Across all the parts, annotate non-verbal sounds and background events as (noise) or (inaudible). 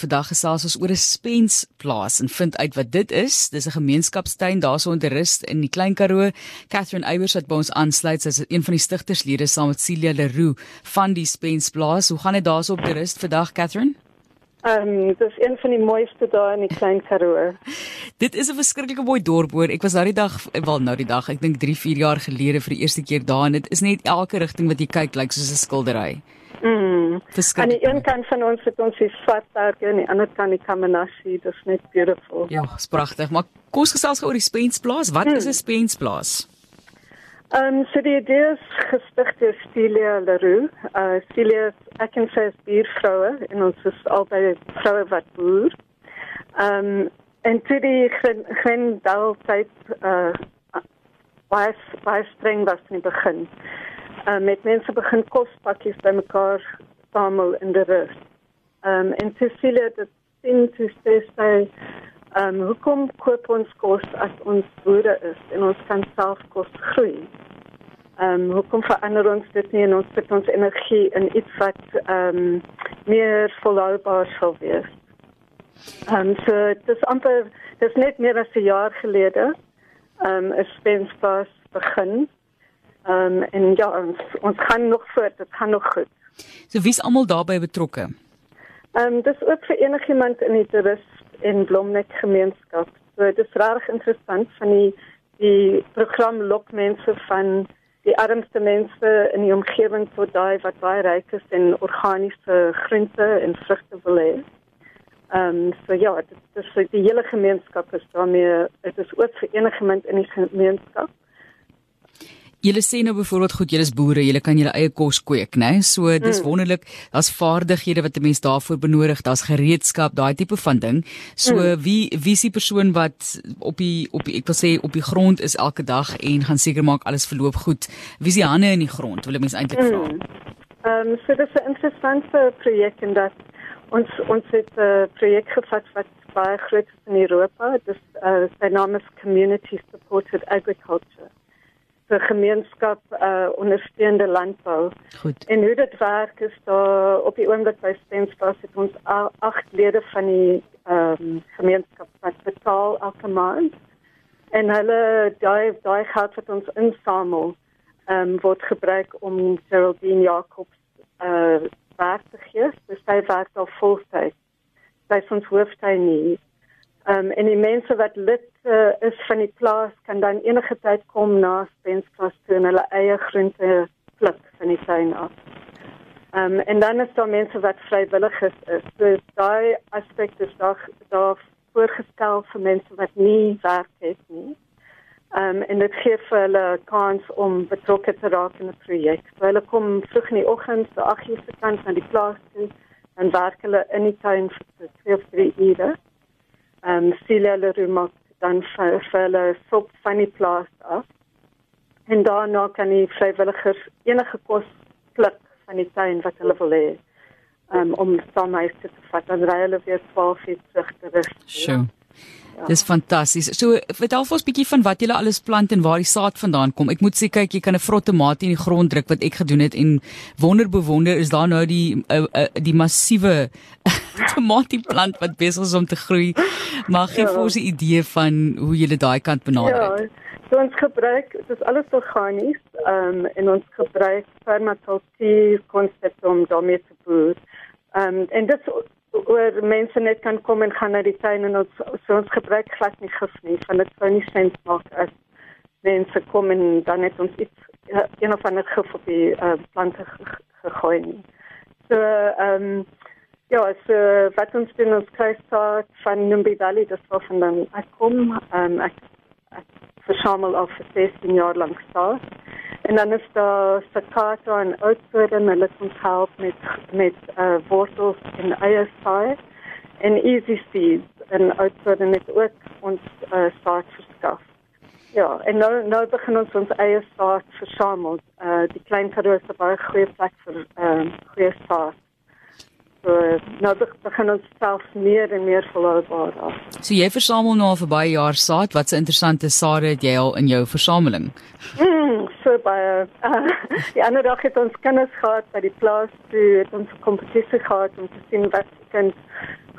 Vandag gesels ons oor 'n spensplaas en vind uit wat dit is. Dis 'n gemeenskapstuin daarso in die rust in die Klein Karoo. Catherine Eyers wat by ons aansluit, sy's een van die stigterslede saam met Celia Leroux van die spensplaas. Hoe gaan dit daarso op die rust vandag, Catherine? Ehm um, dis een van die mooiste dae in die Klein Karoo. (laughs) Dit is 'n verskriklike mooi dorp hoor. Ek was nou die dag, wel nou die dag, ek dink 3, 4 jaar gelede vir die eerste keer daar en dit is net elke rigting wat jy kyk lyk like, soos 'n skildery. Mm. Aan die een kant van ons het ons die Swartberge en aan die ander kant die Kamanashi. Dit is net beautiful. Ja, is pragtig. Maar kom ons gesels oor die Spensplaas. Wat mm. is 'n Spensplaas? Ehm um, so die idee is gestig deur Celia Leroux. Uh Celia ek sy is buurvroue en ons is albei vroue wat boer. Ehm um, en toe die geen daltyd uh baie baie streng was in die begin uh, met mense begin kospakkies bymekaar samel in die rus. Ehm um, en Cecilia het sien toe sê sy ehm um, hoekom koop ons kos as ons boere is en ons kan self kos groei? Ehm um, hoekom verander ons dit nie en ons sit ons energie in iets wat ehm um, meer volhoubaar sal wees? Ehm um, so dis amper dis net meer as 'n jaar gelede ehm um, 'n spenspas begin Ehm um, en ja, ons ons gaan nog voort, dit gaan nog goed. So wie's almal daarbey betrokke? Ehm um, dis ook vir enigiemand in die toerist en blomnek gemeenskap. So dit is regtig interessant van die die program lok mense van die armste mense in die omgewing tot daai wat baie ryk is en organiese groente en vrugte wil hê. Ehm um, so ja, dit is die hele gemeenskap is daarmee, dit is ook vir enigiemand in die gemeenskap. Julle sê nou byvoorbeeld goed, julle is boere, julle kan julle eie kos kweek, né? So dis mm. wonderlik. Daar's vaardighede wat 'n mens daarvoor benodig, daar's gereedskap, daai tipe van ding. So mm. wie wie is die persoon wat op die op die, ek wil sê op die grond is elke dag en gaan seker maak alles verloop goed. Wie is die hande in die grond? Wil ek mens eintlik vra? Mm. Ehm um, so dis 'n interessante projek en dat ons ons het 'n uh, projek gevat wat baie groot is in Europa. Dis uh, sy naam is Community Supported Agriculture vir gemeenskap uh ondersteunende landbou. Goed. En hoe dit werk is daar op die oomblik by Stenspas het ons agt lede van die ehm um, gemeenskap wat betaal elke maand. En hulle daai daai geld wat ons insamel ehm um, word gebruik om Geraldine Jacobs uh werk te gee. Dus sy werk al voltyd. Sy is ons hooftuin nie. Ehm um, en die mense wat lid uh, is van die plaas kan dan enige tyd kom na Spensklas toe en hulle eie groente pluk van die tuin af. Ehm um, en dan is daar mense wat vrywilligers is. So daai aspek is daar daar voorgestel vir mense wat nie werk het nie. Ehm um, en dit gee vir hulle kans om betrokke te raak in 'n projek. So hulle kom vroeg in die oggend, so 8:00 se kant na die plaas toe en werk hulle in die tuin vir 2 of 3 ure ehm um, Celia Leroux maak dan vir hulle sop van die plaas af. En daarna kan die vrywilligers enige kos pluk van die tuin wat hulle wil hê. Um, om saam huis te vat dan ry hulle weer 12 uur terug te rus. Sjoe. Ja. Dis fantasties. So vertel vir ons bietjie van wat julle alles plant en waar die saad vandaan kom. Ek moet sê kyk, jy kan 'n vrot tomaat in die grond druk wat ek gedoen het en wonder bewonder is daar nou die uh, uh, die massiewe (laughs) tomatieplant wat besig is om te groei. Maar gee ja. vir ons 'n idee van hoe julle daai kant benader het. Ja. So ons gebruik, dit is alles organies, ehm um, en ons gebruik permakultuur konsepte om daarmee te boer. Ehm um, en dit oor mense net kan kom en gaan na die tuin en ons so ons gebruik glad nie gif nie van dit sou nie sin maak as mense kom en dan net ons iets uh, een of ander gif op die uh, plante gegooi nie. So ehm um, ja, so wat ons doen ons kry start van Numbi Valley dis waar van dan ek kom ehm um, ek, ek versamel al vir 16 jaar lank staat. En dan is daar staccato en oudsoort en hulle kom help met met uh, wortels en eiersaai en easy seeds en oudsoort en dit ook ons uh, saad verskaf. Ja, en nou nou begin ons ons eie saad versamel. Uh, die klein karoo is 'n baie goeie plek vir uh, goeie saad. So nou begin ons self meer en meer volhoubaar af. So jy versamel nou al vir baie jaar saad. Watse interessante sade het jy al in jou versameling? Mm, so baie. Uh, (laughs) die ander dag het ons kinders gehad by die plaas toe het ons 'n kompetisie gehad om te sien wat kind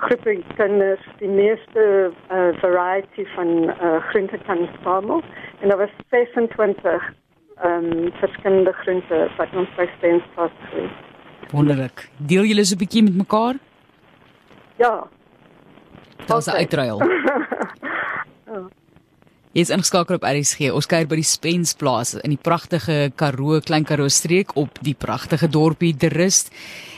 groepe kinders die meeste uh, variety van uh, groente kan samel en daar was 26 um, verskillende groente wat ons by Stens vasgekry. Wonderlik. Deel julle so 'n bietjie met mekaar? Ja. Daar's 'n uitruil. (laughs) (laughs) Jy is ingeskakel op RSG. Ons kuier by die Spensplaas in die pragtige Karoo, Klein Karoo streek op die pragtige dorpie De Rust.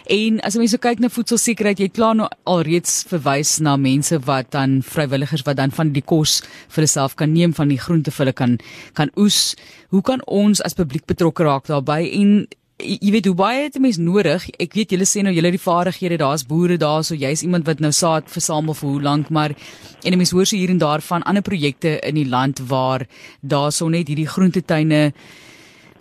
En as jy so kyk na voedselsekerheid, jy klaar nou alreeds verwys na mense wat dan vrywilligers wat dan van die kos vir hulle self kan neem van die groente vir hulle kan kan oes. Hoe kan ons as publiek betrokke raak daarbey en jy weet hoe baie het 'n mens nodig? Ek weet julle sê nou julle die vaardighede, daar's boere daar, so jy's iemand wat nou saad versamel vir hoe lank, maar en 'n mens hoor so hier en daar van ander projekte in die land waar daarso net hierdie groentetuine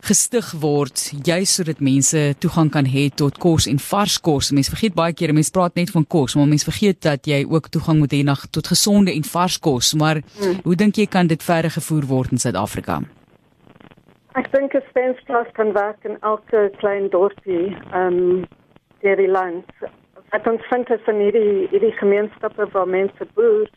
gestig word juis sodat mense toegang kan hê tot kos en vars kos. Mense vergeet baie keer, mense praat net van kos, maar mense vergeet dat jy ook toegang moet hê na tot gesonde en vars kos. Maar hmm. hoe dink jy kan dit verder gevoer word in Suid-Afrika? Ek dink 'n spensklas kan werk in elke klein dorpie, ehm um, die land. Wat ons vind is in hierdie hierdie gemeenskappe waar mense boer,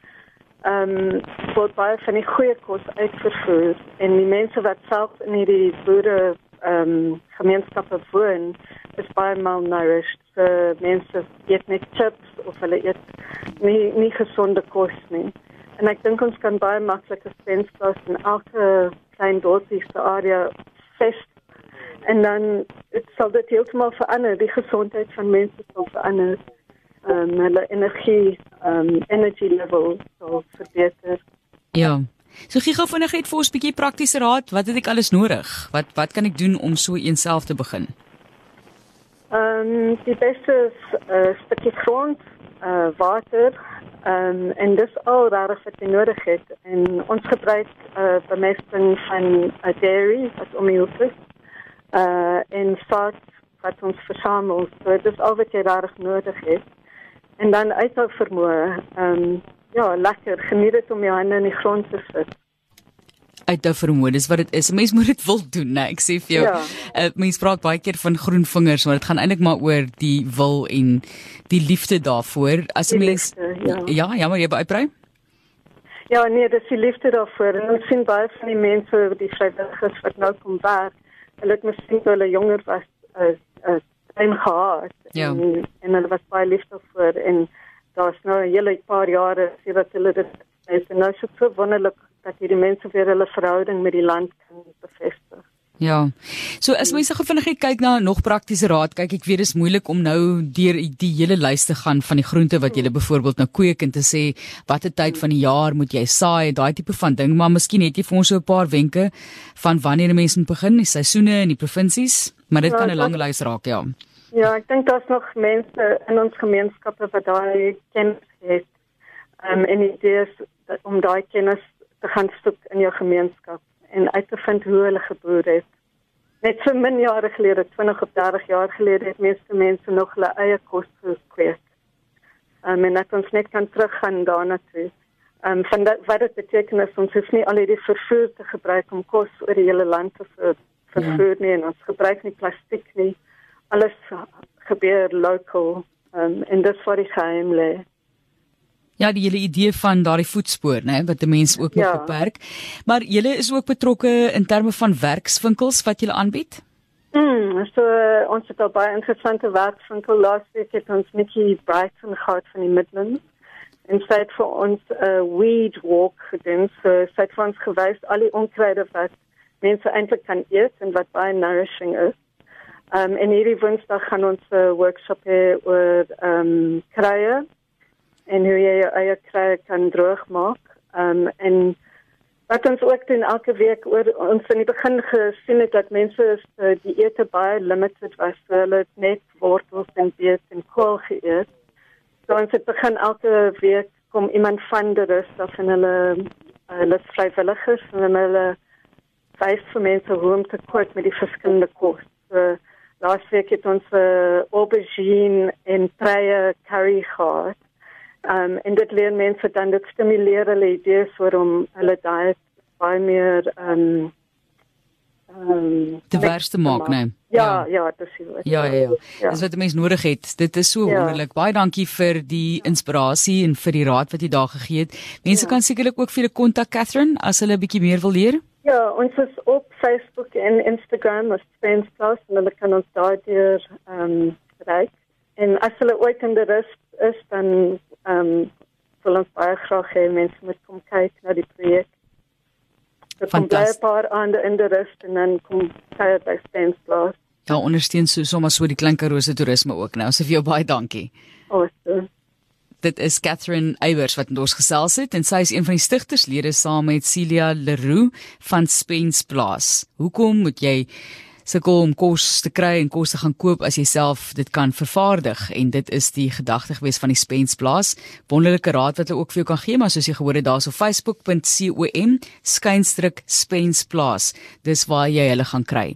ehm um, word baie van die goeie kos uitgevoer en die mense wat self in hierdie boere ehm um, gemeenskappe woon, is baie malnourished. So mense eet net chips of hulle eet nie nie gesonde kos nie. En ek dink ons kan baie maklik 'n spensklas in elke klein dorpie se area fest en dan dit sal dit heeltemal verander. Die gesondheid van mense sal verander. Ehm um, hulle energie ehm um, energy level sal verbeter. Ja. So gee gou vinnig net vir ons 'n bietjie praktiese raad. Wat het ek alles nodig? Wat wat kan ek doen om so eenself te begin? Ehm um, die beste uh, stukkie grond uh, water Um, en dis al rarig wat jy nodig het. En ons gebruik uh, bemesting van uh, dairy wat om die hoef is. Uh, en saad wat ons versamel. So dis al wat jy rarig nodig het. En dan uithou vermoë. Um, ja, lekker. Geniet dit om jou hande in die grond te sit uit jou vermoë. Dis wat dit is. Mens moet dit wil doen, né? Ek sê vir jou. Ja. Uh, mens praat baie keer van groen vingers, maar dit gaan eintlik maar oor die wil en die liefde daarvoor. As 'n mens ja. ja, ja, maar jy by uitbrei? Ja, nee, dis die liefde daarvoor. En ons sien baie van die mense wat die vrywilligers wat nou kom werk. Hulle het miskien toe hulle jonger was, as as time gehad. Ja. En, en hulle was baie lief daarvoor en daar's nou 'n hele paar jare sien wat hulle dit is en nou so wonderlik dat hierdie mense weer hulle verhouding met die land kan bevestig. Ja. So as mense gou vinnig kyk na nog praktiese raad, kyk ek weet dit is moeilik om nou deur die hele lys te gaan van die groente wat jy byvoorbeeld nou kweek en te sê watter tyd van die jaar moet jy saai, daai tipe van ding, maar miskien het jy vir ons so 'n paar wenke van wanneer mense moet begin, die seisoene in die provinsies, maar dit ja, kan 'n lang lys raak, ja. Ja, ek dink daar's nog mense in ons gemeenskappe wat daai kennis het. Ehm um, en dit is om daai kennis te gaan soek in jou gemeenskap en uit te vind hoe hulle geboer het. Net so min jare gelede, 20 of 30 jaar gelede, het meeste mense nog hulle eie kos gekweek. Um, en dat ons net kan teruggaan daarna toe. Um, van dat, wat het beteken is, ons hoef nie al die vervoer te gebruik om kos oor die hele land te ver, vervoer nie. En ons gebruik nie plastiek nie. Alles gebeur local. Um, en dit is wat die geheim lee. Ja, die hele idee van daardie voetspoor, né, wat 'n mens ook ja. moet beperk. Maar julle is ook betrokke in terme van werkswinkels wat julle aanbied? Mm, so uh, ons het al baie interessante werkswinkel laas week het ons Nikki Brighton gehad van die Midlands. En sy het vir ons 'n uh, weed walk gedoen. So sy het vir ons gewys al die onkruide wat mense eintlik kan eet en wat baie nourishing is. Um, en hierdie Woensdag gaan ons 'n uh, workshop hê oor ehm um, kruie en hoe jy jou eie kruie kan droog maak. Ehm um, en wat ons ook doen elke week oor ons in die begin gesien het dat mense uh, die ete baie limited was. So hulle het net wortels en beet en kool geëet. So ons het begin elke week kom iemand van die rus of en hulle uh, hulle vrywilligers en hulle wys vir mense hoe om te kook met die verskillende kos. So, Laas week het ons uh, aubergine en treie curry gehad. Um, en dit leer mense dan dit stimuleer hulle idees oor om hulle diet baie meer um ehm um, te werste maak, né? Nee. Ja, ja, dit is wat. Ja, ja, ja. ja. Dis wat 'n mens nodig het. Dit is so ja. wonderlik. Baie dankie vir die inspirasie en vir die raad wat jy daar gegee het. Mense ja. kan sekerlik ook vir julle kontak Catherine as hulle 'n bietjie meer wil leer. Ja, ons is op Facebook en Instagram as Spence Plus en hulle kan ons daar deur ehm um, bereik. En as hulle ooit in die rus is dan ehm um, wil ons baie graag hê mense moet kom kyk na die projek. Dit kom baie paar ander in die rus en dan kom kyk by Spence Plus. Ja, ondersteun so sommer so die Klinkerose toerisme ook nou. So vir jou baie dankie. Awesome. Dit is Catherine Eybers wat met ons gesels het en sy is een van die stigterslede saam met Celia Leroux van Spence Plaas. Hoekom moet jy sukkel om kos te kry en kos te gaan koop as jy self dit kan vervaardig en dit is die gedagte gewees van die Spence Plaas. Wonderlike raad wat hulle ook vir jou kan gee maar soos jy gehoor het daarso facebook.com skynstryk Spence Plaas. Dis waar jy hulle gaan kry.